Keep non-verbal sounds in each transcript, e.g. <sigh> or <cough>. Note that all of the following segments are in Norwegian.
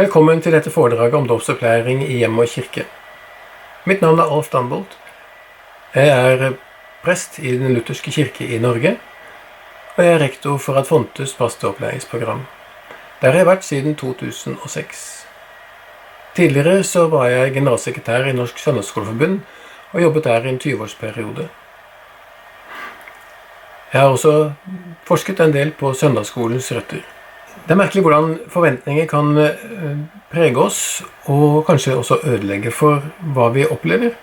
Velkommen til dette foredraget om dåpsopplæring i hjem og kirke. Mitt navn er Alf Danbolt. Jeg er prest i Den lutherske kirke i Norge, og jeg er rektor for Adfontes pastoropplæringsprogram. Der har jeg vært siden 2006. Tidligere så var jeg generalsekretær i Norsk Søndagsskoleforbund og jobbet der i en 20-årsperiode. Jeg har også forsket en del på søndagsskolens røtter. Det er merkelig hvordan forventninger kan eh, prege oss, og kanskje også ødelegge for hva vi opplever.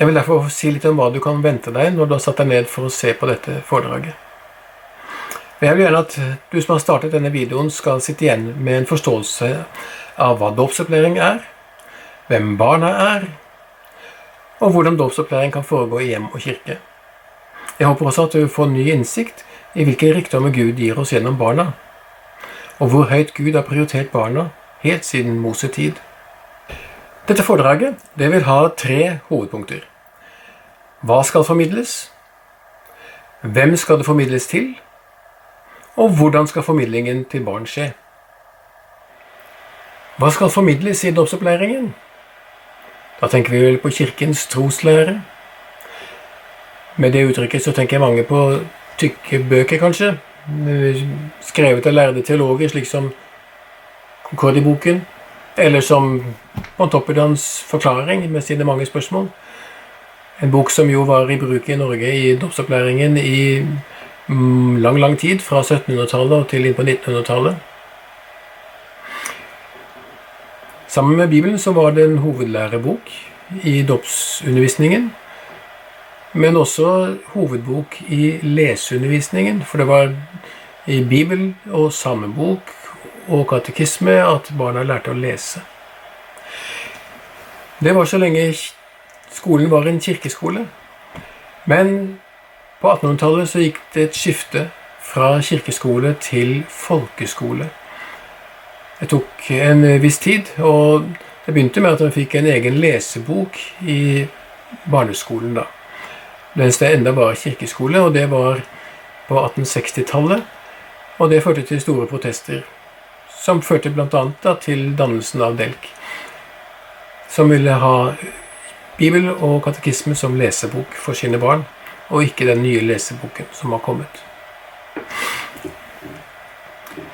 Jeg vil derfor si litt om hva du kan vente deg når du har satt deg ned for å se på dette foredraget. Jeg vil gjerne at du som har startet denne videoen, skal sitte igjen med en forståelse av hva dåpsopplæring er, hvem barna er, og hvordan dåpsopplæring kan foregå i hjem og kirke. Jeg håper også at du får ny innsikt i hvilke rikdommer Gud gir oss gjennom barna, og hvor høyt Gud har prioritert barna helt siden Mosetid. Dette foredraget det vil ha tre hovedpunkter. Hva skal formidles? Hvem skal det formidles til? Og hvordan skal formidlingen til barn skje? Hva skal formidles i dåpsopplæringen? Da tenker vi vel på Kirkens troslære. Med det uttrykket så tenker jeg mange på tykke bøker, kanskje. Skrevet av lærde teologer, slik som Concordi-boken. Eller som Montoppidans forklaring med sine mange spørsmål. En bok som jo var i bruk i Norge i dåpsopplæringen i mm, lang, lang tid. Fra 1700-tallet og til inn på 1900-tallet. Sammen med Bibelen så var det en hovedlærebok i dåpsundervisningen men også hovedbok i leseundervisningen. For det var i Bibel og samebok og katekisme at barna lærte å lese. Det var så lenge skolen var en kirkeskole. Men på 1800-tallet så gikk det et skifte fra kirkeskole til folkeskole. Det tok en viss tid, og det begynte med at man fikk en egen lesebok i barneskolen. da mens det enda var kirkeskole, og det var på 1860-tallet. Og det førte til store protester, som førte bl.a. til dannelsen av DELK, som ville ha Bibel og katekisme som lesebok for sine barn, og ikke den nye leseboken som har kommet.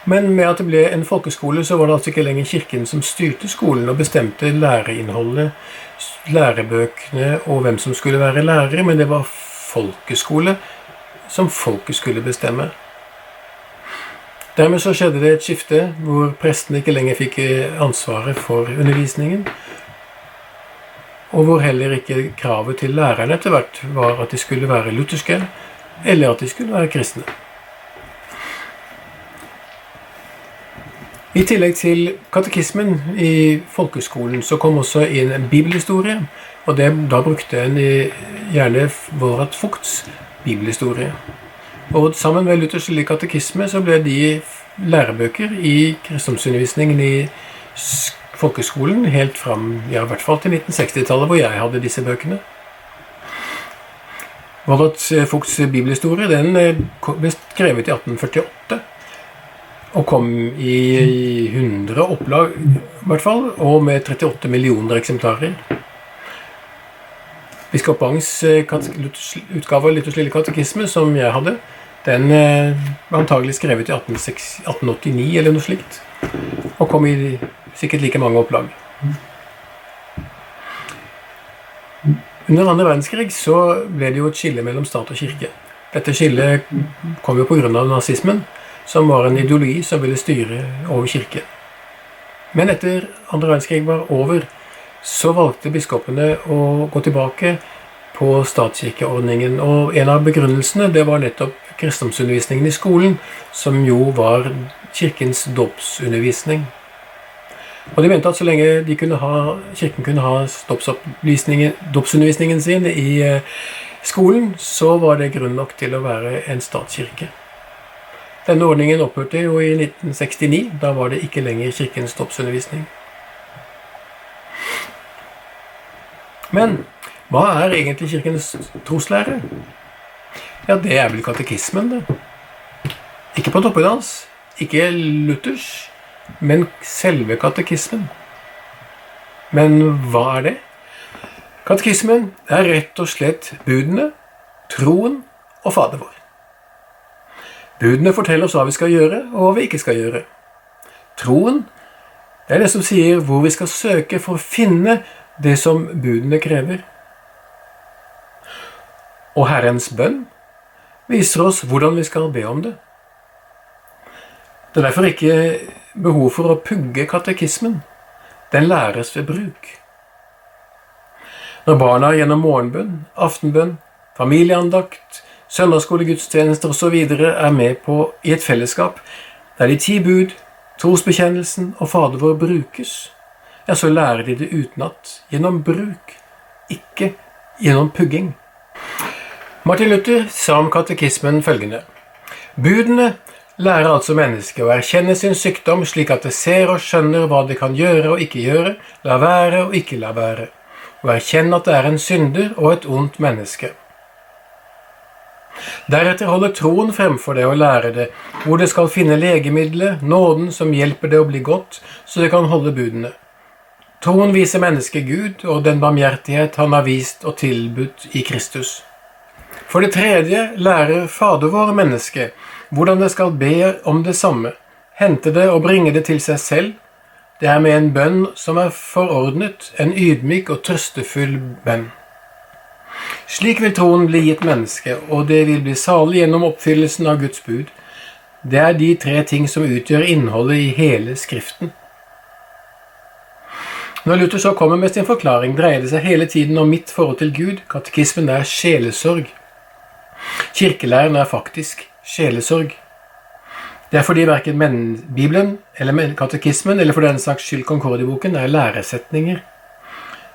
Men med at det ble en folkeskole, så var det altså ikke lenger Kirken som styrte skolen og bestemte læreinnholdet, lærebøkene og hvem som skulle være lærere, men det var folkeskole som folket skulle bestemme. Dermed så skjedde det et skifte hvor prestene ikke lenger fikk ansvaret for undervisningen, og hvor heller ikke kravet til lærerne etter hvert var at de skulle være lutherske, eller at de skulle være kristne. I tillegg til katekismen i folkeskolen så kom også inn en bibelhistorie. Og det, da brukte en gjerne Vårat Fugts bibelhistorie. Og sammen med Luthers lille katekisme så ble de lærebøker i kristendomsundervisningen i folkeskolen helt fram ja, i hvert fall til 1960-tallet, hvor jeg hadde disse bøkene. Vårat Fugts bibelhistorie den eh, ble skrevet i 1848 og kom i 100 opplag, i hvert fall, og med 38 millioner eksemplarer. Biskop Bangs eh, utgave av Luthers lille katekisme, som jeg hadde, den eh, var antagelig skrevet i 1889 eller noe slikt, og kom i sikkert like mange opplag. Under andre verdenskrig så ble det jo et skille mellom stat og kirke. Dette skillet kom jo pga. nazismen som var en ideologi som ville styre over kirken. Men etter andre verdenskrig var over, så valgte biskopene å gå tilbake på statskirkeordningen. Og en av begrunnelsene det var nettopp kristendomsundervisningen i skolen, som jo var kirkens dåpsundervisning. Og de mente at så lenge kunne ha, kirken kunne ha dåpsundervisningen sin i eh, skolen, så var det grunn nok til å være en statskirke. Denne ordningen opphørte jo i 1969. Da var det ikke lenger Kirkens toppsundervisning. Men hva er egentlig Kirkens troslære? Ja, det er vel katekismen, det. Ikke på toppedans, ikke Luthers, men selve katekismen. Men hva er det? Katekismen er rett og slett budene, troen og Fader vår. Budene forteller oss hva vi skal gjøre, og hva vi ikke skal gjøre. Troen er det som sier hvor vi skal søke for å finne det som budene krever. Og Herrens bønn viser oss hvordan vi skal be om det. Det er derfor ikke behov for å pugge katekismen. Den læres ved bruk. Når barna gjennom morgenbønn, aftenbønn, familieandakt, søndagsskolegudstjenester osv. er med på i et fellesskap der de ti bud, trosbekjennelsen og Fader vår brukes, ja, så lærer de det utenat, gjennom bruk, ikke gjennom pugging. Martin Luther sa om katekismen følgende Budene lærer altså mennesket å erkjenne sin sykdom slik at det ser og skjønner hva det kan gjøre og ikke gjøre, la være og ikke la være, og erkjenne at det er en synder og et ondt menneske. Deretter holder troen fremfor det og lærer det, hvor det skal finne legemiddelet, nåden som hjelper det å bli godt, så det kan holde budene. Troen viser mennesket Gud og den barmhjertighet han har vist og tilbudt i Kristus. For det tredje lærer Fader vår menneske hvordan det skal be om det samme, hente det og bringe det til seg selv. Det er med en bønn som er forordnet, en ydmyk og trøstefull bønn. Slik vil troen bli gitt menneske, og det vil bli salig gjennom oppfyllelsen av Guds bud. Det er de tre ting som utgjør innholdet i hele Skriften. Når Luther så kommer med sin forklaring, dreier det seg hele tiden om mitt forhold til Gud. Katekismen er sjelesorg. Kirkelæren er faktisk sjelesorg. Det er fordi verken Bibelen eller katekismen eller for den saks skyld Konkordieboken, er læresetninger.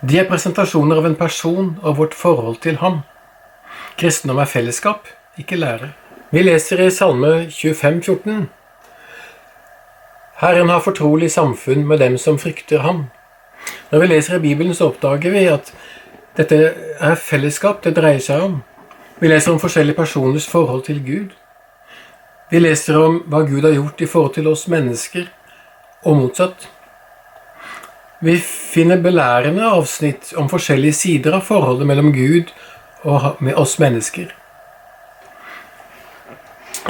De er presentasjoner av en person og vårt forhold til ham. Kristendom er fellesskap, ikke lære. Vi leser i Salme 25, 14. Herren har fortrolig samfunn med dem som frykter ham. Når vi leser i Bibelen, så oppdager vi at dette er fellesskap det dreier seg om. Vi leser om forskjellige personers forhold til Gud. Vi leser om hva Gud har gjort i forhold til oss mennesker, og motsatt. Vi finner belærende avsnitt om forskjellige sider av forholdet mellom Gud og med oss mennesker.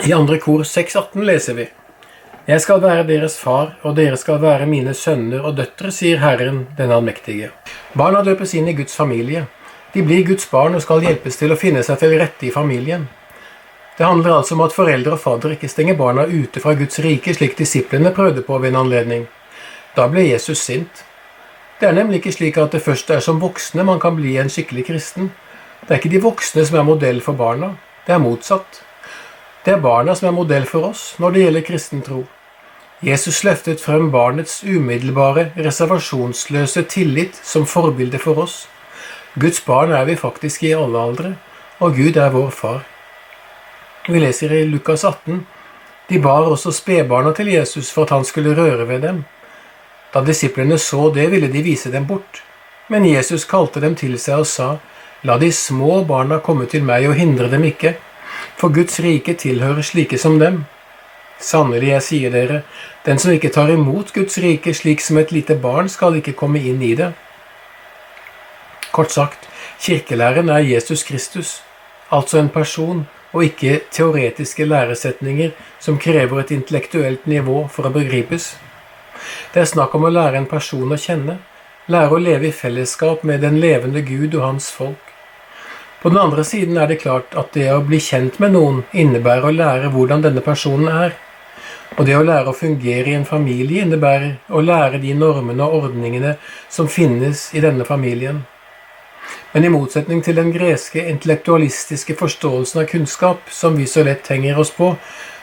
I andre kor 6,18 leser vi jeg skal være deres far, og dere skal være mine sønner og døtre, sier Herren den allmektige. Barna døpes inn i Guds familie. De blir Guds barn og skal hjelpes til å finne seg til rette i familien. Det handler altså om at foreldre og fadder ikke stenger barna ute fra Guds rike, slik disiplene prøvde på ved en anledning. Da ble Jesus sint. Det er nemlig ikke slik at det først er som voksne man kan bli en skikkelig kristen. Det er ikke de voksne som er modell for barna. Det er motsatt. Det er barna som er modell for oss når det gjelder kristen tro. Jesus løftet frem barnets umiddelbare, reservasjonsløse tillit som forbilde for oss. Guds barn er vi faktisk i alle aldre, og Gud er vår far. Vi leser i Lukas 18. De bar også spedbarna til Jesus for at han skulle røre ved dem. Da disiplene så det, ville de vise dem bort. Men Jesus kalte dem til seg og sa, La de små barna komme til meg og hindre dem ikke for Guds rike tilhører slike som dem. Sannelig, jeg sier dere, den som ikke tar imot Guds rike slik som et lite barn, skal ikke komme inn i det. Kort sagt, kirkelæren er Jesus Kristus, altså en person, og ikke teoretiske læresetninger som krever et intellektuelt nivå for å begripes. Det er snakk om å lære en person å kjenne, lære å leve i fellesskap med den levende Gud og hans folk. På den andre siden er det klart at det å bli kjent med noen innebærer å lære hvordan denne personen er. Og det å lære å fungere i en familie innebærer å lære de normene og ordningene som finnes i denne familien. Men i motsetning til den greske intellektualistiske forståelsen av kunnskap, som vi så lett henger oss på,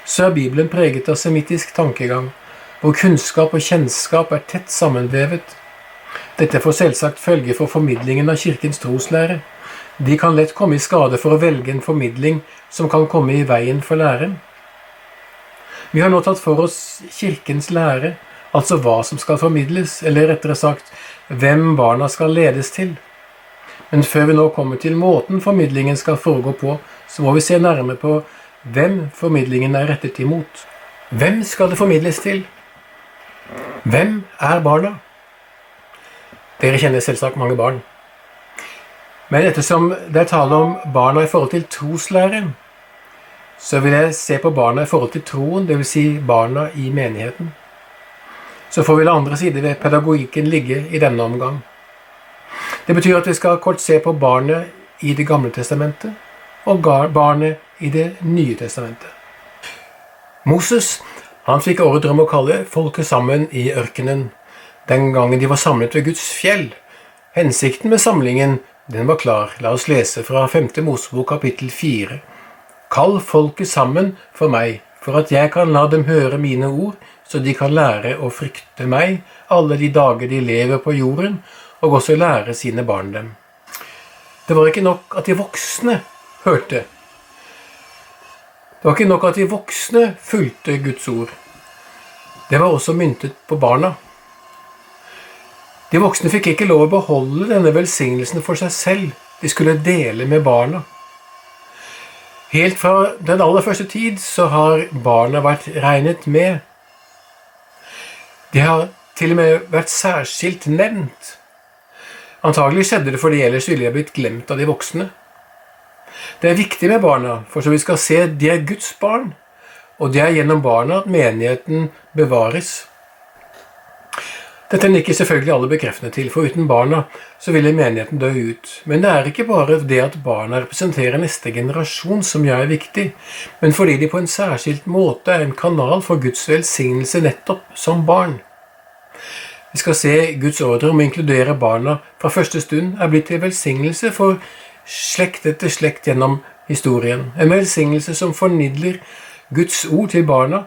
så er Bibelen preget av semittisk tankegang, hvor kunnskap og kjennskap er tett sammenvevet. Dette får selvsagt følge for formidlingen av Kirkens troslære. De kan lett komme i skade for å velge en formidling som kan komme i veien for læren. Vi har nå tatt for oss Kirkens lære, altså hva som skal formidles, eller rettere sagt hvem barna skal ledes til. Men før vi nå kommer til måten formidlingen skal foregå på, så må vi se nærmere på hvem formidlingen er rettet imot. Hvem skal det formidles til? Hvem er barna? Dere kjenner selvsagt mange barn. Men ettersom det er tale om barna i forhold til troslæren, så vil jeg se på barna i forhold til troen, dvs. Si barna i menigheten. Så får vi la andre sider ved pedagogikken ligge i denne omgang. Det betyr at vi skal kort se på barnet i Det gamle testamentet og barnet i Det nye testamentet. Moses han fikk ordre om å kalle folket sammen i ørkenen den gangen de var samlet ved Guds fjell. Hensikten med samlingen den var klar. La oss lese fra 5. Mosebok kapittel 4. Kall folket sammen for meg, for at jeg kan la dem høre mine ord, så de kan lære å frykte meg alle de dager de lever på jorden, og også lære sine barn dem. Det var ikke nok at de voksne hørte. Det var ikke nok at de voksne fulgte Guds ord. Det var også myntet på barna. De voksne fikk ikke lov å beholde denne velsignelsen for seg selv. De skulle dele med barna. Helt fra den aller første tid så har barna vært regnet med. De har til og med vært særskilt nevnt. Antagelig skjedde det fordi ellers ville de blitt glemt av de voksne. Det er viktig med barna, for som vi skal se de er Guds barn, og det er gjennom barna at menigheten bevares. Dette nikker selvfølgelig alle bekreftende til, for uten barna så ville menigheten dø ut. Men det er ikke bare det at barna representerer neste generasjon som gjør det viktig, men fordi de på en særskilt måte er en kanal for Guds velsignelse nettopp som barn. Vi skal se Guds ordre om å inkludere barna fra første stund er blitt til velsignelse for slekt etter slekt gjennom historien. En velsignelse som formidler Guds ord til barna,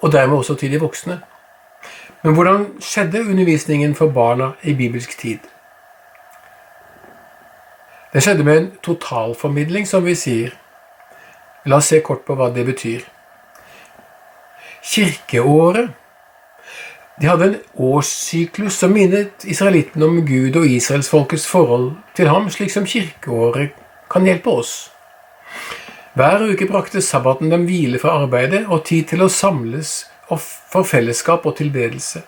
og dermed også til de voksne. Men hvordan skjedde undervisningen for barna i bibelsk tid? Det skjedde med en totalformidling, som vi sier. La oss se kort på hva det betyr. Kirkeåret de hadde en årssyklus som minnet israelittene om Gud og israelsfolkets forhold til ham, slik som kirkeåret kan hjelpe oss. Hver uke brakte sabbaten dem hvile fra arbeidet og tid til å samles for fellesskap og tilbedelse.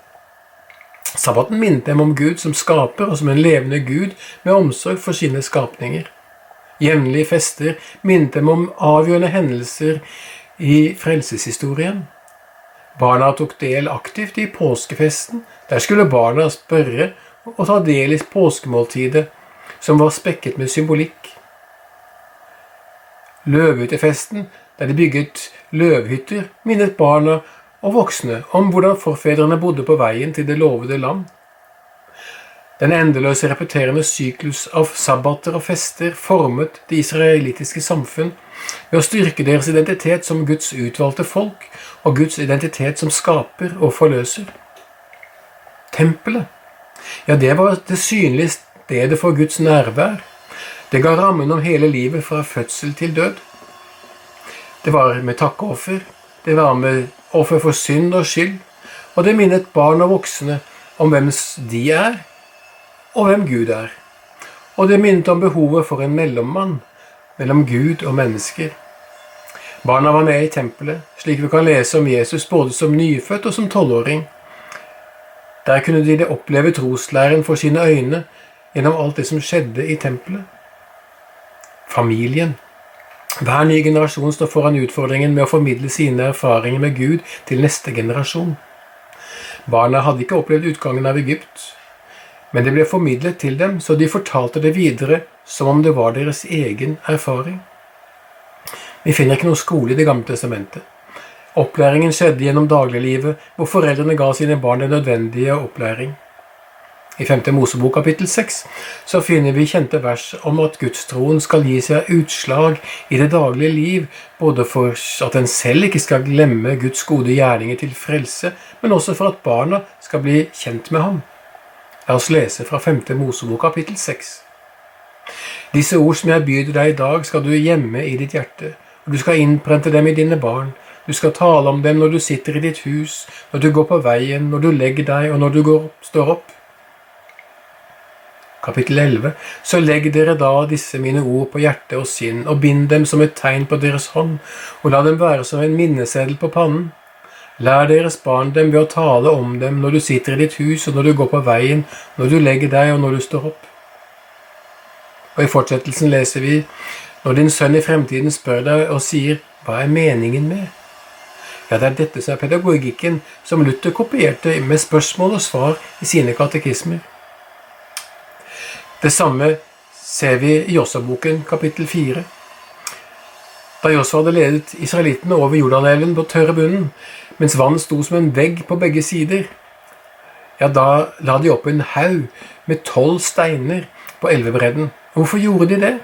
Sabbaten minnet dem om Gud som skaper og som en levende Gud med omsorg for sine skapninger. Jevnlige fester minnet dem om avgjørende hendelser i frelseshistorien. Barna tok del aktivt i påskefesten. Der skulle barna spørre og ta del i påskemåltidet, som var spekket med symbolikk. Løvehyttefesten, der de bygget løvhytter, minnet barna og voksne om hvordan forfedrene bodde på veien til det lovede land. Den endeløse repeterende syklus av sabbater og fester formet det israelittiske samfunn ved å styrke deres identitet som Guds utvalgte folk og Guds identitet som skaper og forløser. Tempelet, ja, det var det synlige stedet for Guds nærvær. Det ga rammen om hele livet fra fødsel til død. Det var med takkeoffer, det var med offer for synd og skyld, og det minnet barn og voksne om hvem de er, og hvem Gud er. Og det minnet om behovet for en mellommann mellom Gud og mennesker. Barna var med i tempelet, slik vi kan lese om Jesus både som nyfødt og som tolvåring. Der kunne de oppleve troslæren for sine øyne gjennom alt det som skjedde i tempelet. Familien. Hver ny generasjon står foran utfordringen med å formidle sine erfaringer med Gud til neste generasjon. Barna hadde ikke opplevd utgangen av Egypt, men det ble formidlet til dem, så de fortalte det videre som om det var deres egen erfaring. Vi finner ikke noe skole i Det gamle testamentet. Opplæringen skjedde gjennom dagliglivet, hvor foreldrene ga sine barn den nødvendige opplæring. I 5. Mosebok kapittel 6 så finner vi kjente vers om at gudstroen skal gi seg utslag i det daglige liv, både for at en selv ikke skal glemme Guds gode gjerninger til frelse, men også for at barna skal bli kjent med ham. La oss lese fra 5. Mosebok kapittel 6. Disse ord som jeg byr deg i dag, skal du gjemme i ditt hjerte, og du skal innprente dem i dine barn. Du skal tale om dem når du sitter i ditt hus, når du går på veien, når du legger deg, og når du går, står opp. Kapittel 11. Så legg dere da disse mine ord på hjerte og sinn, og bind dem som et tegn på deres hånd, og la dem være som en minneseddel på pannen. Lær deres barn dem ved å tale om dem når du sitter i ditt hus, og når du går på veien, når du legger deg, og når du står opp. Og I fortsettelsen leser vi når din sønn i fremtiden spør deg og sier hva er meningen med? Ja, det er dette som er pedagogikken som Luther kopierte med spørsmål og svar i sine katekismer. Det samme ser vi i Jossaboken kapittel 4. Da Josva hadde ledet israelittene over Jordanelven på tørre bunnen, mens vannet sto som en vegg på begge sider, ja, da la de opp en haug med tolv steiner på elvebredden. Hvorfor gjorde de det?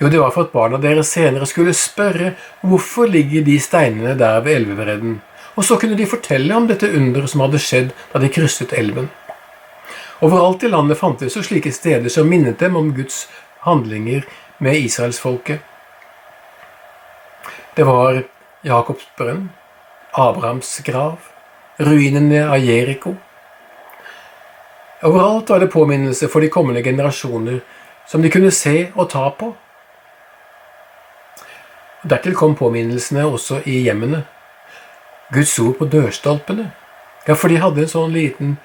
Jo, det var for at barna deres senere skulle spørre hvorfor ligger de steinene der ved elvebredden, og så kunne de fortelle om dette underet som hadde skjedd da de krysset elven. Overalt i landet fantes jo slike steder som minnet dem om Guds handlinger med israelsfolket. Det var Jakobs brønn, Abrahams grav, ruinene av Jeriko. Overalt var det påminnelse for de kommende generasjoner som de kunne se og ta på. Dertil kom påminnelsene også i hjemmene. Guds ord på dørstolpene. Ja, for de hadde en sånn liten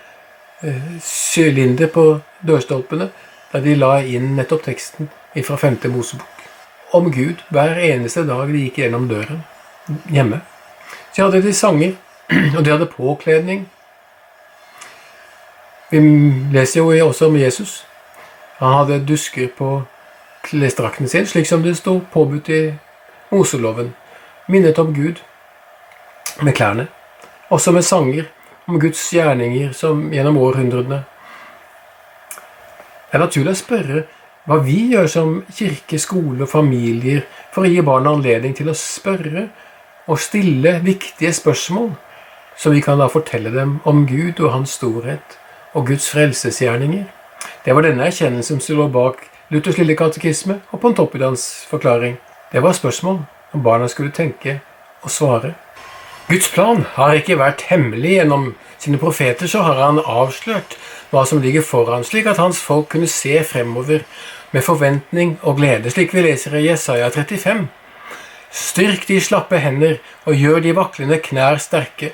eh, sylinder på dørstolpene der de la inn nettopp teksten fra 5. Mosebok om Gud hver eneste dag de gikk gjennom døren hjemme. Så hadde de sanger, <clears throat> og de hadde påkledning. Vi leser jo også om Jesus. Han hadde dusker på klesdrakten sin, slik som det sto påbudt i Moseloven. Minnet om Gud med klærne. Også med sanger om Guds gjerninger som gjennom århundrene. Det er naturlig å spørre hva vi gjør som kirke, skole og familier for å gi barna anledning til å spørre og stille viktige spørsmål, så vi kan da fortelle dem om Gud og Hans storhet og Guds frelsesgjerninger. Det var denne erkjennelsen som lå bak Luthers lille katekisme og Pontoppidans forklaring. Det var spørsmål om barna skulle tenke og svare. Guds plan har ikke vært hemmelig. Gjennom sine profeter så har han avslørt hva som ligger foran, slik at hans folk kunne se fremover med forventning og glede, slik vi leser i Jesaja 35. Styrk de slappe hender og gjør de vaklende knær sterke.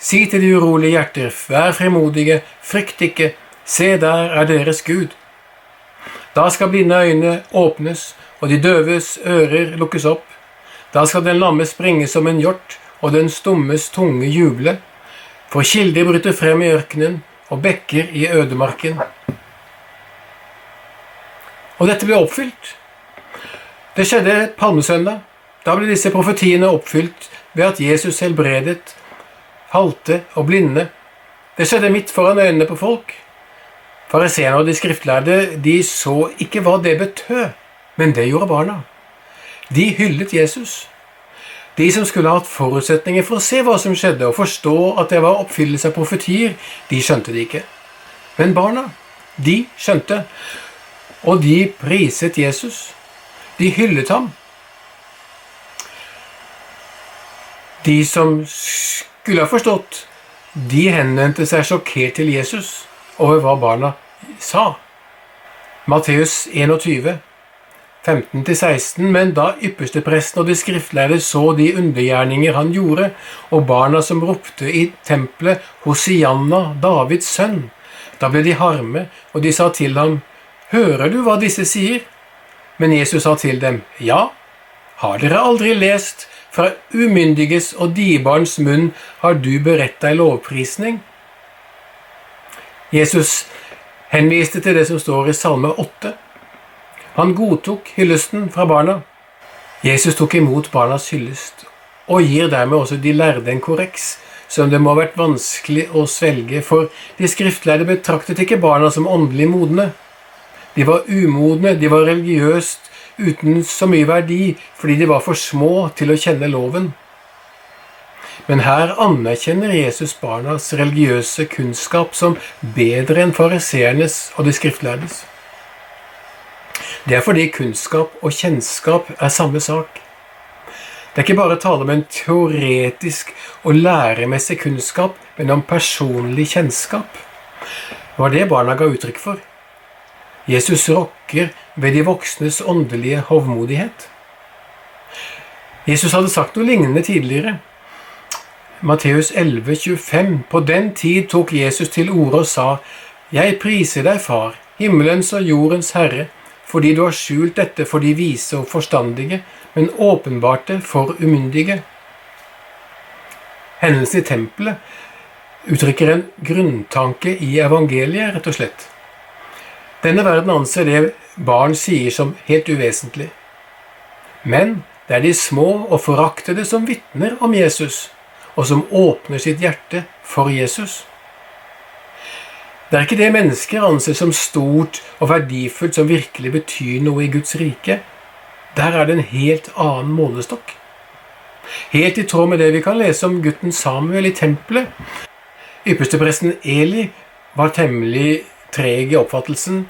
Si til de urolige hjerter, vær fremodige, frykt ikke, se der er deres Gud. Da skal blinde øyne åpnes, og de døves ører lukkes opp. Da skal den lamme springe som en hjort, og den stummes tunge juble. For kilder bryter frem i ørkenen, og bekker i ødemarken. Og dette ble oppfylt. Det skjedde palmesøndag. Da ble disse profetiene oppfylt ved at Jesus helbredet halte og blinde. Det skjedde midt foran øynene på folk. Fariseerne og de skriftlærde de så ikke hva det betød, men det gjorde barna. De hyllet Jesus. De som skulle hatt forutsetninger for å se hva som skjedde, og forstå at det var oppfyllelse av profetier, de skjønte det ikke. Men barna, de skjønte. Og de priset Jesus. De hyllet ham. De som skulle ha forstått, de henvendte seg sjokkert til Jesus over hva barna sa. Matteus 21, 15-16, men da ypperstepresten og de skriftlærde så de undergjerninger han gjorde, og barna som ropte i tempelet Hosianna, Davids sønn, da ble de harme, og de sa til ham, Hører du hva disse sier? Men Jesus sa til dem, Ja, har dere aldri lest fra umyndiges og dibarns munn har du beredt deg lovprisning? Jesus henviste til det som står i Salme 8. Han godtok hyllesten fra barna. Jesus tok imot barnas hyllest, og gir dermed også de lærde en korreks, som det må ha vært vanskelig å svelge, for de skriftlærde betraktet ikke barna som åndelig modne. De var umodne, de var religiøst uten så mye verdi fordi de var for små til å kjenne loven. Men her anerkjenner Jesus barnas religiøse kunnskap som bedre enn fariseernes og de skriftlærdes. Det er fordi kunnskap og kjennskap er samme sak. Det er ikke bare tale om en teoretisk og læremessig kunnskap, men om personlig kjennskap. Det var det barna ga uttrykk for. Jesus rokker ved de voksnes åndelige hovmodighet. Jesus hadde sagt noe lignende tidligere. Matteus 11, 25. På den tid tok Jesus til orde og sa, Jeg priser deg, Far, himmelens og jordens Herre, fordi du har skjult dette for de vise og forstandige, men åpenbart det for umyndige. Hendelsen i tempelet uttrykker en grunntanke i evangeliet, rett og slett. Denne verden anser det barn sier som helt uvesentlig. Men det er de små og foraktede som vitner om Jesus, og som åpner sitt hjerte for Jesus. Det er ikke det mennesker anser som stort og verdifullt som virkelig betyr noe i Guds rike. Der er det en helt annen målestokk. Helt i tråd med det vi kan lese om gutten Samuel i tempelet. Ypperstepresten Eli var temmelig treg i oppfattelsen.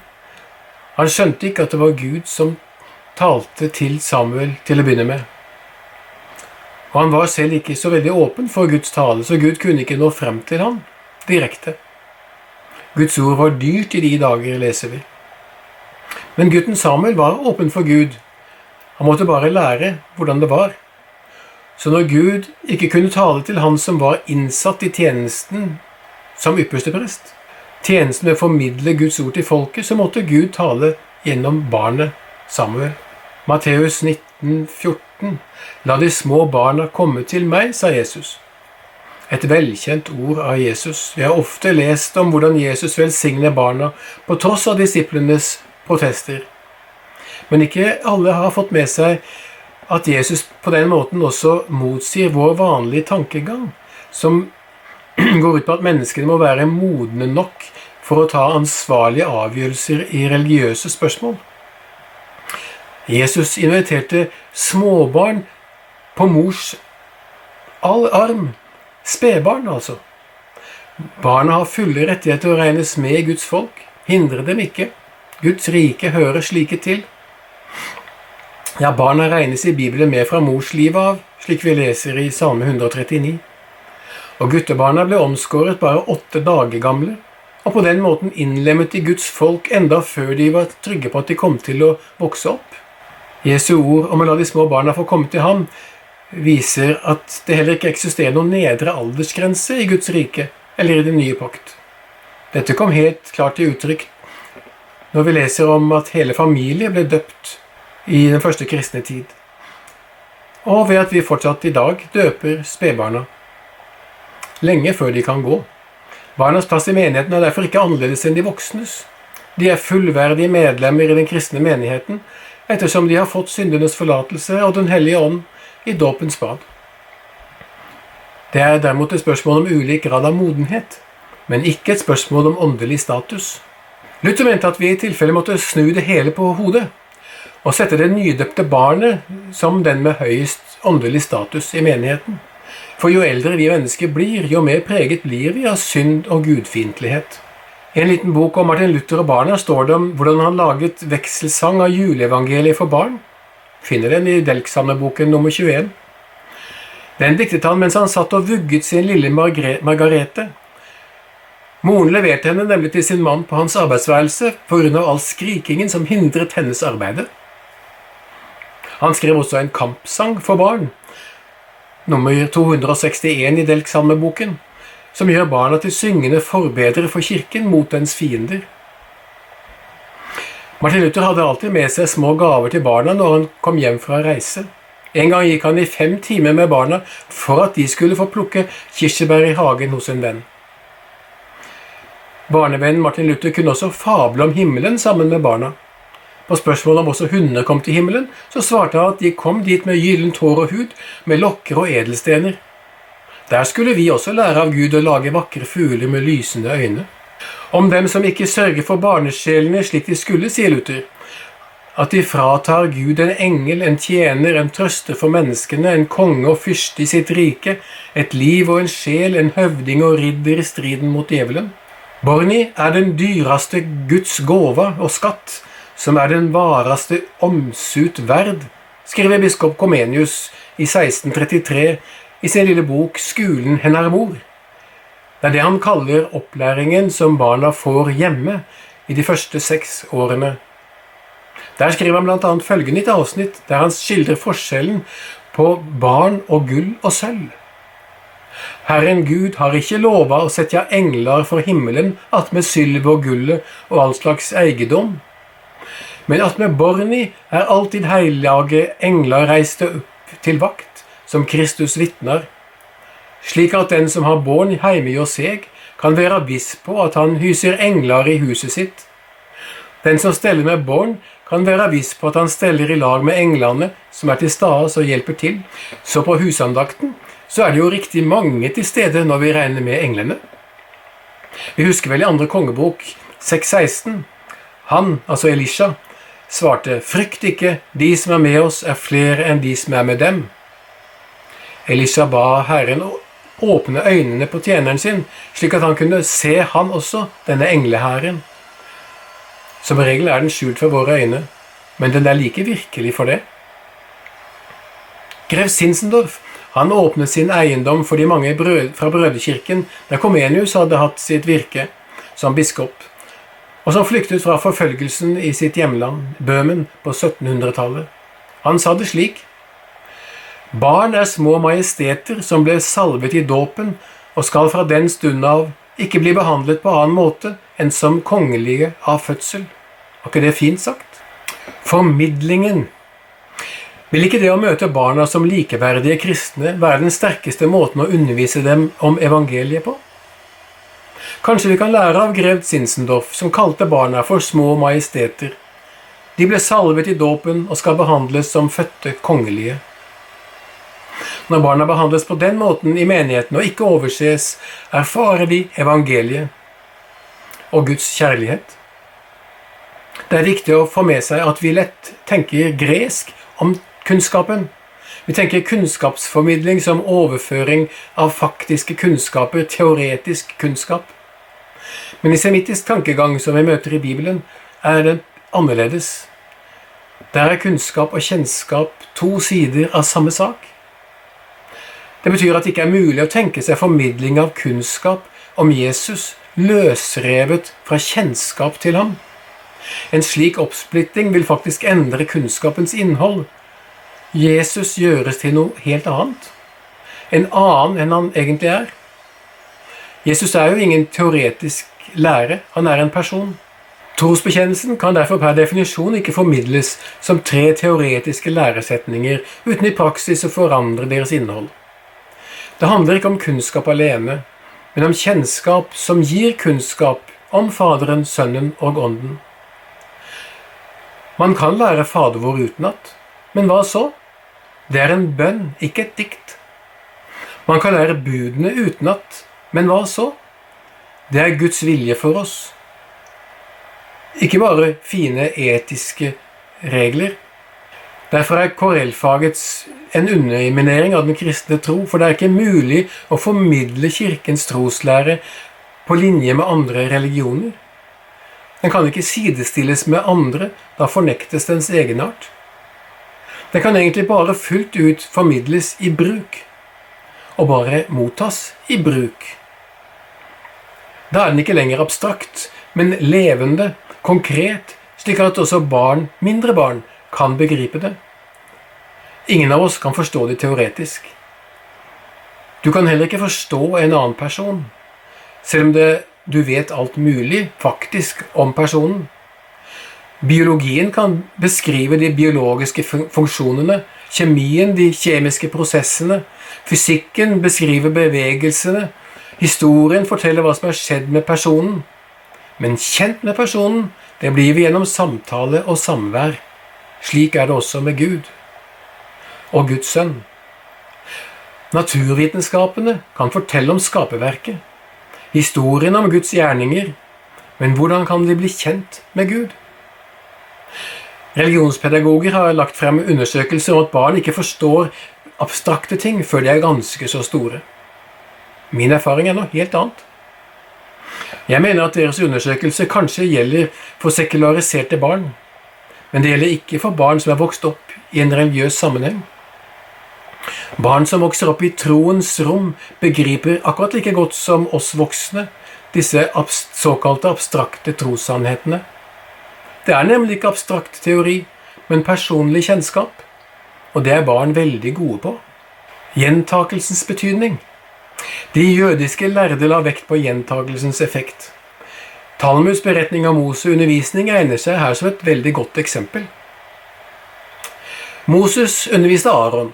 Han skjønte ikke at det var Gud som talte til Samuel til å begynne med. Og han var selv ikke så veldig åpen for Guds tale, så Gud kunne ikke nå frem til ham direkte. Guds ord var dyrt i de dager, leser vi. Men gutten Samuel var åpen for Gud. Han måtte bare lære hvordan det var. Så når Gud ikke kunne tale til han som var innsatt i tjenesten som ypperste prest, tjenesten med å formidle Guds ord til folket, så måtte Gud tale gjennom barnet Samuel. Matteus 19, 14. La de små barna komme til meg, sa Jesus et velkjent ord av Jesus. Vi har ofte lest om hvordan Jesus velsigner barna på tross av disiplenes protester. Men ikke alle har fått med seg at Jesus på den måten også motsier vår vanlige tankegang, som <clears throat> går ut på at menneskene må være modne nok for å ta ansvarlige avgjørelser i religiøse spørsmål. Jesus inviterte småbarn på mors arm Spedbarn, altså. Barna har fulle rettigheter å regnes med i Guds folk. Hindre dem ikke. Guds rike hører slike til. Ja, barna regnes i Bibelen med fra mors liv av, slik vi leser i Salme 139. Og guttebarna ble omskåret bare åtte dager gamle, og på den måten innlemmet i Guds folk enda før de var trygge på at de kom til å vokse opp. Jesu ord om å la de små barna få komme til ham viser at det heller ikke eksisterer noen nedre aldersgrense i Guds rike eller i den nye pakt. Dette kom helt klart til uttrykk når vi leser om at hele familier ble døpt i den første kristne tid, og ved at vi fortsatt i dag døper spedbarna lenge før de kan gå. Barnas plass i menigheten er derfor ikke annerledes enn de voksnes. De er fullverdige medlemmer i den kristne menigheten ettersom de har fått syndenes forlatelse og Den hellige ånd i dåpens bad. Det er derimot et spørsmål om ulik grad av modenhet, men ikke et spørsmål om åndelig status. Luther mente at vi i tilfelle måtte snu det hele på hodet og sette det nydøpte barnet som den med høyest åndelig status i menigheten. For jo eldre vi mennesker blir, jo mer preget blir vi av synd og gudfiendtlighet. I en liten bok om Martin Luther og barna står det om hvordan han laget vekselsang av juleevangeliet for barn finner den i Delksamleboken nummer 21. Den diktet han mens han satt og vugget sin lille Margarete. Moren leverte henne nemlig til sin mann på hans arbeidsværelse pga. all skrikingen som hindret hennes arbeide. Han skrev også en kampsang for barn, nummer 261 i Delksalmeboken, som gjør barna til syngende forbedre for kirken mot dens fiender. Martin Luther hadde alltid med seg små gaver til barna når han kom hjem fra reise. En gang gikk han i fem timer med barna for at de skulle få plukke kirsebær i hagen hos en venn. Barnevennen Martin Luther kunne også fable om himmelen sammen med barna. På spørsmålet om også hundene kom til himmelen, så svarte han at de kom dit med gyllent hår og hud, med lokker og edelstener. Der skulle vi også lære av Gud å lage vakre fugler med lysende øyne om dem som ikke sørger for barnesjelene slik de skulle, sier Luther. At de fratar Gud en engel, en tjener, en trøster for menneskene, en konge og fyrste i sitt rike, et liv og en sjel, en høvding og ridder i striden mot djevelen. Borni er den dyreste Guds gåva og skatt, som er den varaste omsut verd, skriver biskop Comenius i 1633 i sin lille bok Skulen hennar mor. Det er det han kaller opplæringen som barna får hjemme i de første seks årene. Der skriver han bl.a. følgende i et avsnitt der han skildrer forskjellen på barn og gull og sølv. Herren Gud har ikke lova å sette engler for himmelen attmed sylvet og gullet og all slags eiendom. Men attmed borni er alltid heilage engler reiste opp til vakt, som Kristus vitner, slik at den som har born heime hjå seg, kan være viss på at han hyser engler i huset sitt. Den som steller med barn, kan være viss på at han steller i lag med englene som er til stede og hjelper til. Så på husandakten så er det jo riktig mange til stede når vi regner med englene. Vi husker vel i andre kongebok 6.16. Han, altså Elisha, svarte, Frykt ikke, de som er med oss, er flere enn de som er med dem. Elisha ba Herren åpne øynene på tjeneren sin, slik at han kunne se han også, denne englehæren. Som regel er den skjult for våre øyne, men den er like virkelig for det. Grev Sinsendorf han åpnet sin eiendom for de mange brød, fra Brødekirken, der Komenius hadde hatt sitt virke som biskop, og som flyktet fra forfølgelsen i sitt hjemland, Bøhmen, på 1700-tallet. Han sa det slik Barn er små majesteter som ble salvet i dåpen, og skal fra den stund av ikke bli behandlet på annen måte enn som kongelige av fødsel. Var ikke det fint sagt? Formidlingen. Vil ikke det å møte barna som likeverdige kristne være den sterkeste måten å undervise dem om evangeliet på? Kanskje vi kan lære av grev Sinsendorf, som kalte barna for små majesteter. De ble salvet i dåpen og skal behandles som fødte kongelige. Når barna behandles på den måten i menigheten og ikke overses, erfarer de evangeliet og Guds kjærlighet. Det er viktig å få med seg at vi lett tenker gresk om kunnskapen. Vi tenker kunnskapsformidling som overføring av faktiske kunnskaper, teoretisk kunnskap. Men i semittisk tankegang som vi møter i Bibelen, er det annerledes. Der er kunnskap og kjennskap to sider av samme sak. Det betyr at det ikke er mulig å tenke seg formidling av kunnskap om Jesus løsrevet fra kjennskap til ham. En slik oppsplitting vil faktisk endre kunnskapens innhold. Jesus gjøres til noe helt annet. En annen enn han egentlig er. Jesus er jo ingen teoretisk lære, han er en person. Trosbekjennelsen kan derfor per definisjon ikke formidles som tre teoretiske læresetninger uten i praksis å forandre deres innhold. Det handler ikke om kunnskap alene, men om kjennskap som gir kunnskap om Faderen, Sønnen og Ånden. Man kan lære Fader vår utenat, men hva så? Det er en bønn, ikke et dikt. Man kan lære budene utenat, men hva så? Det er Guds vilje for oss. Ikke bare fine etiske regler. Derfor er KRL-fagets en underminering av den kristne tro, for det er ikke mulig å formidle Kirkens troslære på linje med andre religioner. Den kan ikke sidestilles med andre, da fornektes dens egenart. Den kan egentlig bare fullt ut formidles i bruk, og bare mottas i bruk. Da er den ikke lenger abstrakt, men levende, konkret, slik at også barn, mindre barn, kan begripe det. Ingen av oss kan forstå det teoretisk. Du kan heller ikke forstå en annen person, selv om det, du vet alt mulig faktisk om personen. Biologien kan beskrive de biologiske funksjonene, kjemien de kjemiske prosessene, fysikken beskriver bevegelsene, historien forteller hva som har skjedd med personen. Men kjent med personen, det blir vi gjennom samtale og samvær. Slik er det også med Gud og Guds sønn. Naturvitenskapene kan fortelle om skaperverket, historien om Guds gjerninger, men hvordan kan de bli kjent med Gud? Religionspedagoger har lagt frem undersøkelser om at barn ikke forstår abstrakte ting før de er ganske så store. Min erfaring er noe helt annet. Jeg mener at deres undersøkelse kanskje gjelder for sekulariserte barn, men det gjelder ikke for barn som er vokst opp i en religiøs sammenheng. Barn som vokser opp i troens rom, begriper akkurat like godt som oss voksne disse såkalte abstrakte trossannhetene. Det er nemlig ikke abstrakt teori, men personlig kjennskap, og det er barn veldig gode på. Gjentakelsens betydning. De jødiske lærde la vekt på gjentagelsens effekt. Talmuds beretning av Moses undervisning egner seg her som et veldig godt eksempel. Moses underviste Aron.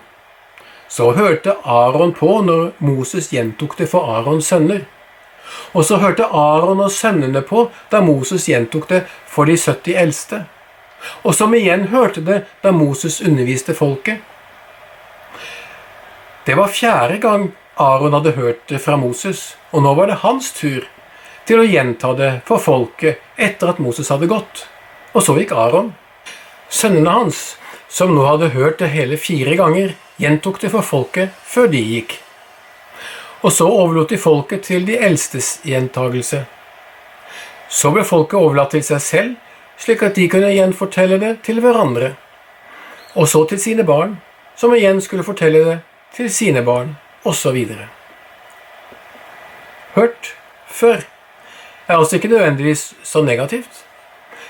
Så hørte Aron på når Moses gjentok det for Arons sønner. Og så hørte Aron og sønnene på da Moses gjentok det for de 70 eldste. Og som igjen hørte det da Moses underviste folket. Det var fjerde gang Aron hadde hørt det fra Moses, og nå var det hans tur til å gjenta det for folket etter at Moses hadde gått. Og så gikk Aron. Sønnene hans, som nå hadde hørt det hele fire ganger, gjentok det for folket før de gikk. Og så overlot de folket til de eldstes gjentagelse. Så ble folket overlatt til seg selv, slik at de kunne gjenfortelle det til hverandre. Og så til sine barn, som igjen skulle fortelle det til sine barn, osv. Hørt før er altså ikke nødvendigvis så negativt.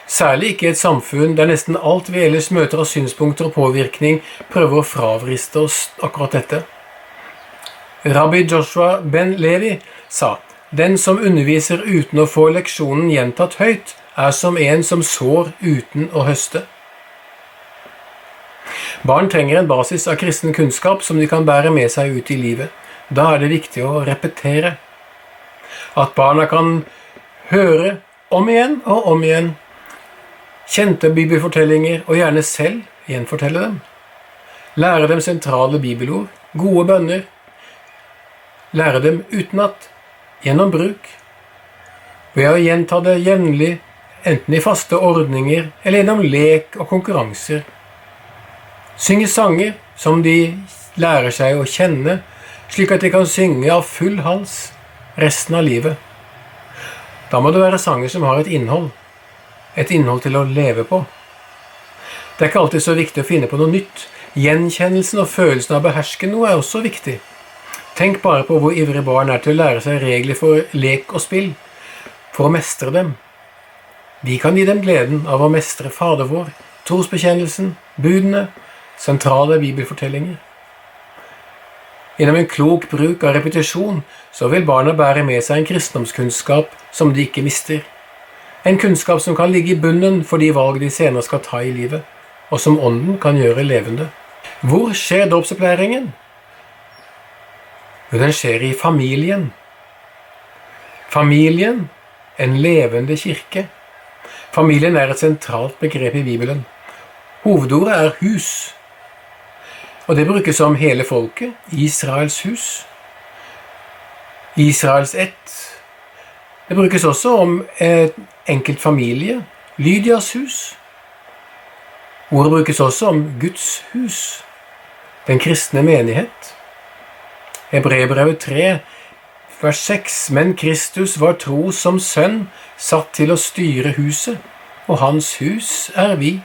Særlig ikke i et samfunn der nesten alt vi ellers møter av synspunkter og påvirkning, prøver å fravriste oss akkurat dette. Rabbi Joshua ben Levi sa den som underviser uten å få leksjonen gjentatt høyt, er som en som sår uten å høste. Barn trenger en basis av kristen kunnskap som de kan bære med seg ut i livet. Da er det viktig å repetere. At barna kan høre om igjen og om igjen kjente bibelfortellinger, og gjerne selv gjenfortelle dem. Lære dem sentrale bibelord, gode bønner. Lære dem utenat, gjennom bruk. Ved å gjenta det jevnlig, enten i faste ordninger eller gjennom lek og konkurranser. Synge sanger som de lærer seg å kjenne, slik at de kan synge av full hals resten av livet. Da må det være sanger som har et innhold, et innhold til å leve på. Det er ikke alltid så viktig å finne på noe nytt. Gjenkjennelsen og følelsen av å beherske noe er også viktig. Tenk bare på hvor ivrige barn er til å lære seg regler for lek og spill, for å mestre dem. Vi kan gi dem gleden av å mestre Fader vår, trosbekjennelsen, budene, sentrale bibelfortellinger. Gjennom en klok bruk av repetisjon så vil barna bære med seg en kristendomskunnskap som de ikke mister. En kunnskap som kan ligge i bunnen for de valg de senere skal ta i livet, og som Ånden kan gjøre levende. Hvor skjer dåpsopplæringen? Jo, den skjer i familien. Familien, en levende kirke. Familien er et sentralt begrep i Bibelen. Hovedordet er hus. Og det brukes om hele folket, Israels hus. Israels ett. Det brukes også om et enkelt familie, Lydias hus. Ordet brukes også om Guds hus, den kristne menighet. Hebreerbrevet 3, vers 6. Men Kristus var tro som sønn, satt til å styre huset, og hans hus er vi.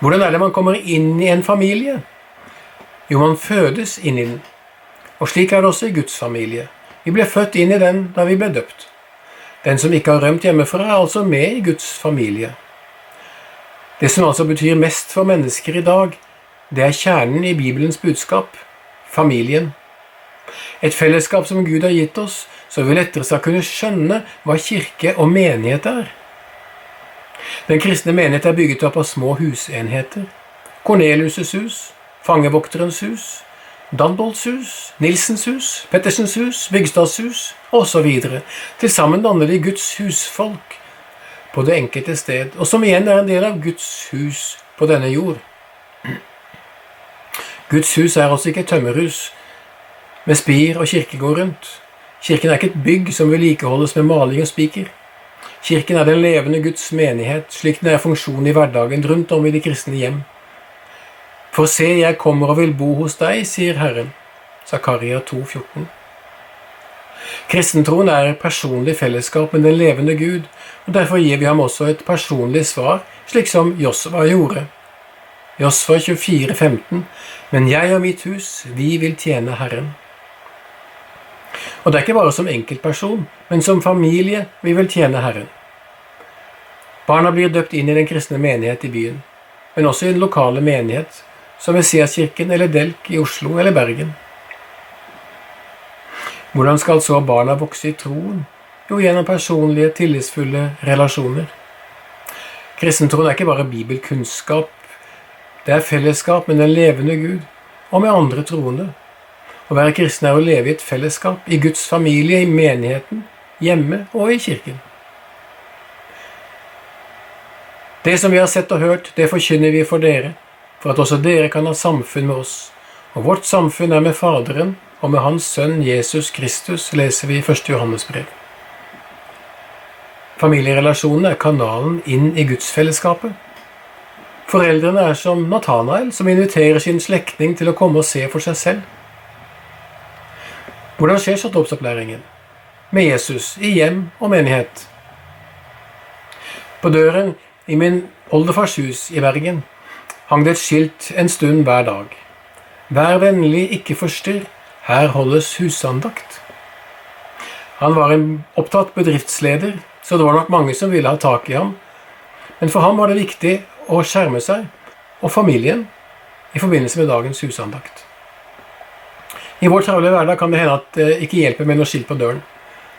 Hvordan er det man kommer inn i en familie? Jo, man fødes inn i den. Og slik er det også i Guds familie. Vi ble født inn i den da vi ble døpt. Den som ikke har rømt hjemmefra, er altså med i Guds familie. Det som altså betyr mest for mennesker i dag, det er kjernen i Bibelens budskap familien. Et fellesskap som Gud har gitt oss, så vi lettere skal kunne skjønne hva kirke og menighet er. Den kristne menighet er bygget opp av små husenheter. Kornelius' hus, fangevokterens hus, Danbolds hus, Nilsens hus, Pettersens hus, Bygstads hus osv. Til sammen danner de Guds husfolk på det enkelte sted, og som igjen er en del av Guds hus på denne jord. Guds hus er altså ikke et tømmerhus med spir og kirkegård rundt. Kirken er ikke et bygg som vedlikeholdes med maling og spiker. Kirken er den levende Guds menighet, slik den er funksjonen i hverdagen rundt om i de kristne hjem. For se, jeg kommer og vil bo hos deg, sier Herren. Zakaria 2, 14. Kristentroen er personlig fellesskap med den levende Gud, og derfor gir vi ham også et personlig svar, slik som Josva gjorde. Josva 24, 15. Men jeg og mitt hus, vi vil tjene Herren. Og det er ikke bare som enkeltperson, men som familie vi vil tjene Herren. Barna blir døpt inn i den kristne menighet i byen, men også i den lokale menighet, som Messiaskirken eller Delk i Oslo eller Bergen. Hvordan skal så barna vokse i troen? Jo, gjennom personlige, tillitsfulle relasjoner. Kristentroen er ikke bare bibelkunnskap, det er fellesskap med den levende Gud og med andre troende. Å være kristen er å leve i et fellesskap, i Guds familie, i menigheten, hjemme og i kirken. Det som vi har sett og hørt, det forkynner vi for dere, for at også dere kan ha samfunn med oss. Og vårt samfunn er med Faderen og med Hans Sønn Jesus Kristus, leser vi i 1. Johannes brev. Familierelasjonene er kanalen inn i gudsfellesskapet. Foreldrene er som Nathanael, som inviterer sin slektning til å komme og se for seg selv. Hvordan skjer så dåpsopplæringen? Med Jesus i hjem og menighet. På døren i min oldefars hus i Bergen hang det et skilt en stund hver dag. Vær vennlig, ikke forstyrr, her holdes husandakt. Han var en opptatt bedriftsleder, så det var nok mange som ville ha tak i ham. Men for ham var det viktig å skjerme seg og familien i forbindelse med dagens husandakt. I vår travle hverdag kan det hende at det ikke hjelper med noe skilt på døren.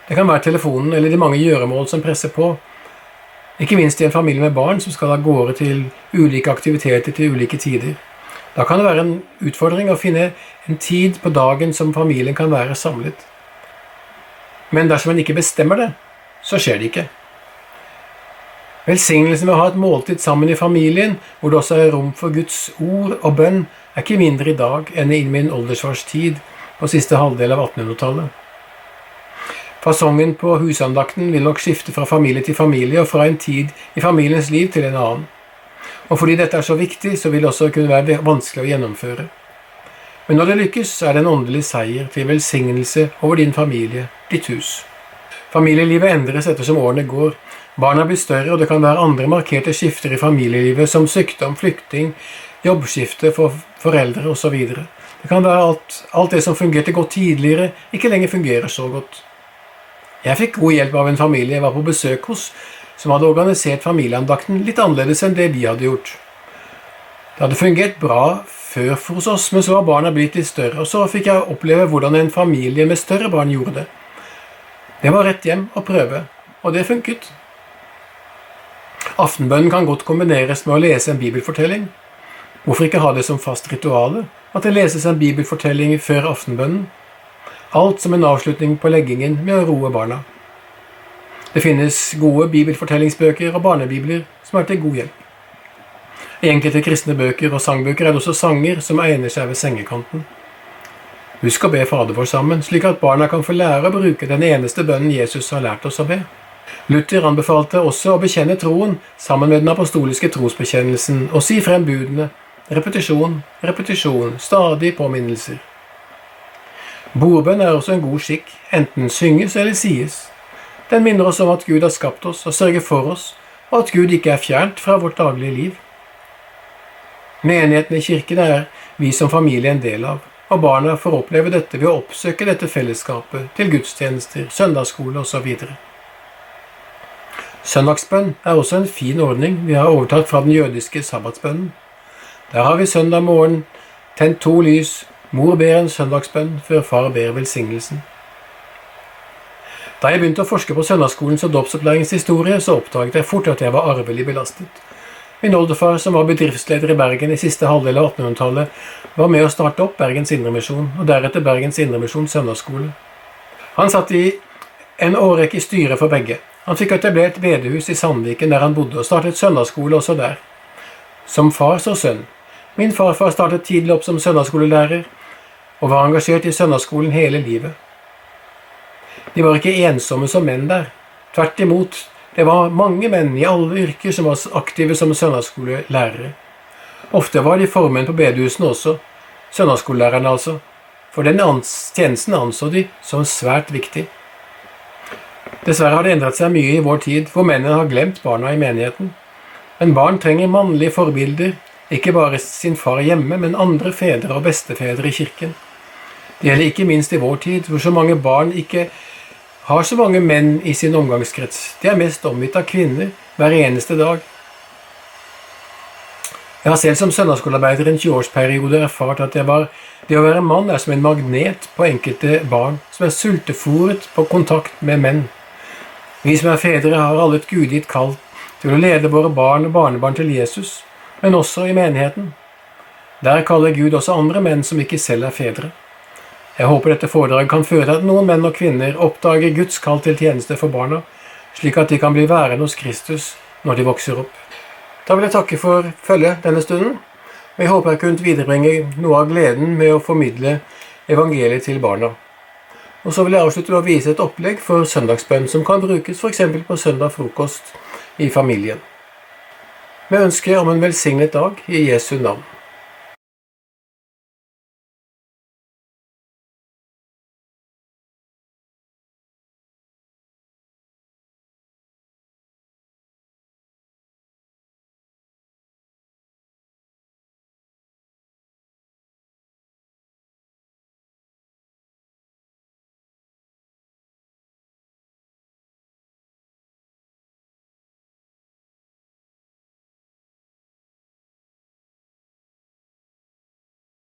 Det kan være telefonen eller de mange gjøremål som presser på. Ikke minst i en familie med barn som skal av gårde til ulike aktiviteter til ulike tider. Da kan det være en utfordring å finne en tid på dagen som familien kan være samlet. Men dersom en ikke bestemmer det, så skjer det ikke. Velsignelsen ved å ha et måltid sammen i familien, hvor det også er rom for Guds ord og bønn, er ikke mindre i dag enn i min oldersvars tid på siste halvdel av 1800-tallet. Fasongen på husandakten vil nok skifte fra familie til familie og fra en tid i familiens liv til en annen. Og fordi dette er så viktig, så vil det også kunne være vanskelig å gjennomføre. Men når det lykkes, så er det en åndelig seier til velsignelse over din familie, ditt hus. Familielivet endres ettersom årene går. Barna blir større, og det kan være andre markerte skifter i familielivet, som sykdom, flykting, jobbskifte for foreldre osv. Det kan være at alt det som fungerte godt tidligere, ikke lenger fungerer så godt. Jeg fikk god hjelp av en familie jeg var på besøk hos, som hadde organisert familieandakten litt annerledes enn det vi hadde gjort. Det hadde fungert bra før hos oss, men så var barna blitt litt større, og så fikk jeg oppleve hvordan en familie med større barn gjorde det. Det var rett hjem og prøve, og det funket. Aftenbønnen kan godt kombineres med å lese en bibelfortelling. Hvorfor ikke ha det som fast rituale, at det leses en bibelfortelling før aftenbønnen? Alt som en avslutning på leggingen med å roe barna. Det finnes gode bibelfortellingsbøker og barnebibler som er til god hjelp. I enkelte kristne bøker og sangbøker er det også sanger som egner seg ved sengekanten. Husk å be Fader vår sammen, slik at barna kan få lære å bruke den eneste bønnen Jesus har lært oss å be. Luther anbefalte også å bekjenne troen sammen med den apostoliske trosbekjennelsen og si frem budene Repetisjon, repetisjon, stadig påminnelser. Bordbønn er også en god skikk, enten synges eller sies. Den minner oss om at Gud har skapt oss og sørger for oss, og at Gud ikke er fjernt fra vårt daglige liv. Menigheten i kirken er vi som familie en del av, og barna får oppleve dette ved å oppsøke dette fellesskapet til gudstjenester, søndagsskole osv. Søndagsbønn er også en fin ordning vi har overtatt fra den jødiske sabbatsbønnen. Der har vi søndag morgen tent to lys, mor ber en søndagsbønn før far ber velsignelsen. Da jeg begynte å forske på søndagsskolens og dåpsopplæringens historie, så oppdaget jeg fort at jeg var arvelig belastet. Min oldefar, som var bedriftsleder i Bergen i siste halvdel av 1800-tallet, var med å starte opp Bergens Indremisjon, og deretter Bergens Indremisjon søndagsskole. Han satt i en årrekke i styret for begge. Han fikk etablert bedehus i Sandviken, der han bodde, og startet søndagsskole også der. Som far så sønn. Min farfar startet tidlig opp som søndagsskolelærer og var engasjert i søndagsskolen hele livet. De var ikke ensomme som menn der. Tvert imot, det var mange menn i alle yrker som var aktive som søndagsskolelærere. Ofte var de formenn på bedehusene også, søndagsskolelærerne altså, for den tjenesten anså de som svært viktig. Dessverre har det endret seg mye i vår tid, hvor mennene har glemt barna i menigheten. Men barn trenger mannlige forbilder ikke bare sin far hjemme, men andre fedre og bestefedre i kirken. Det gjelder ikke minst i vår tid, hvor så mange barn ikke har så mange menn i sin omgangskrets. De er mest omgitt av kvinner hver eneste dag. Jeg har selv som søndagsskolearbeider i en 20-årsperiode erfart at var Det å være mann er som en magnet på enkelte barn som er sultefòret på kontakt med menn. Vi som er fedre, har alle et gudgitt kall til å lede våre barn og barnebarn til Jesus, men også i menigheten. Der kaller Gud også andre menn som ikke selv er fedre. Jeg håper dette foredraget kan føre til at noen menn og kvinner oppdager Guds kall til tjeneste for barna, slik at de kan bli værende hos Kristus når de vokser opp. Da vil jeg takke for følget denne stunden. Og jeg håper jeg kunne viderebringe noe av gleden med å formidle evangeliet til barna. Og så vil jeg avslutte med å vise et opplegg for søndagsbønn som kan brukes f.eks. på søndag frokost i familien. Med ønske om en velsignet dag i Jesu navn.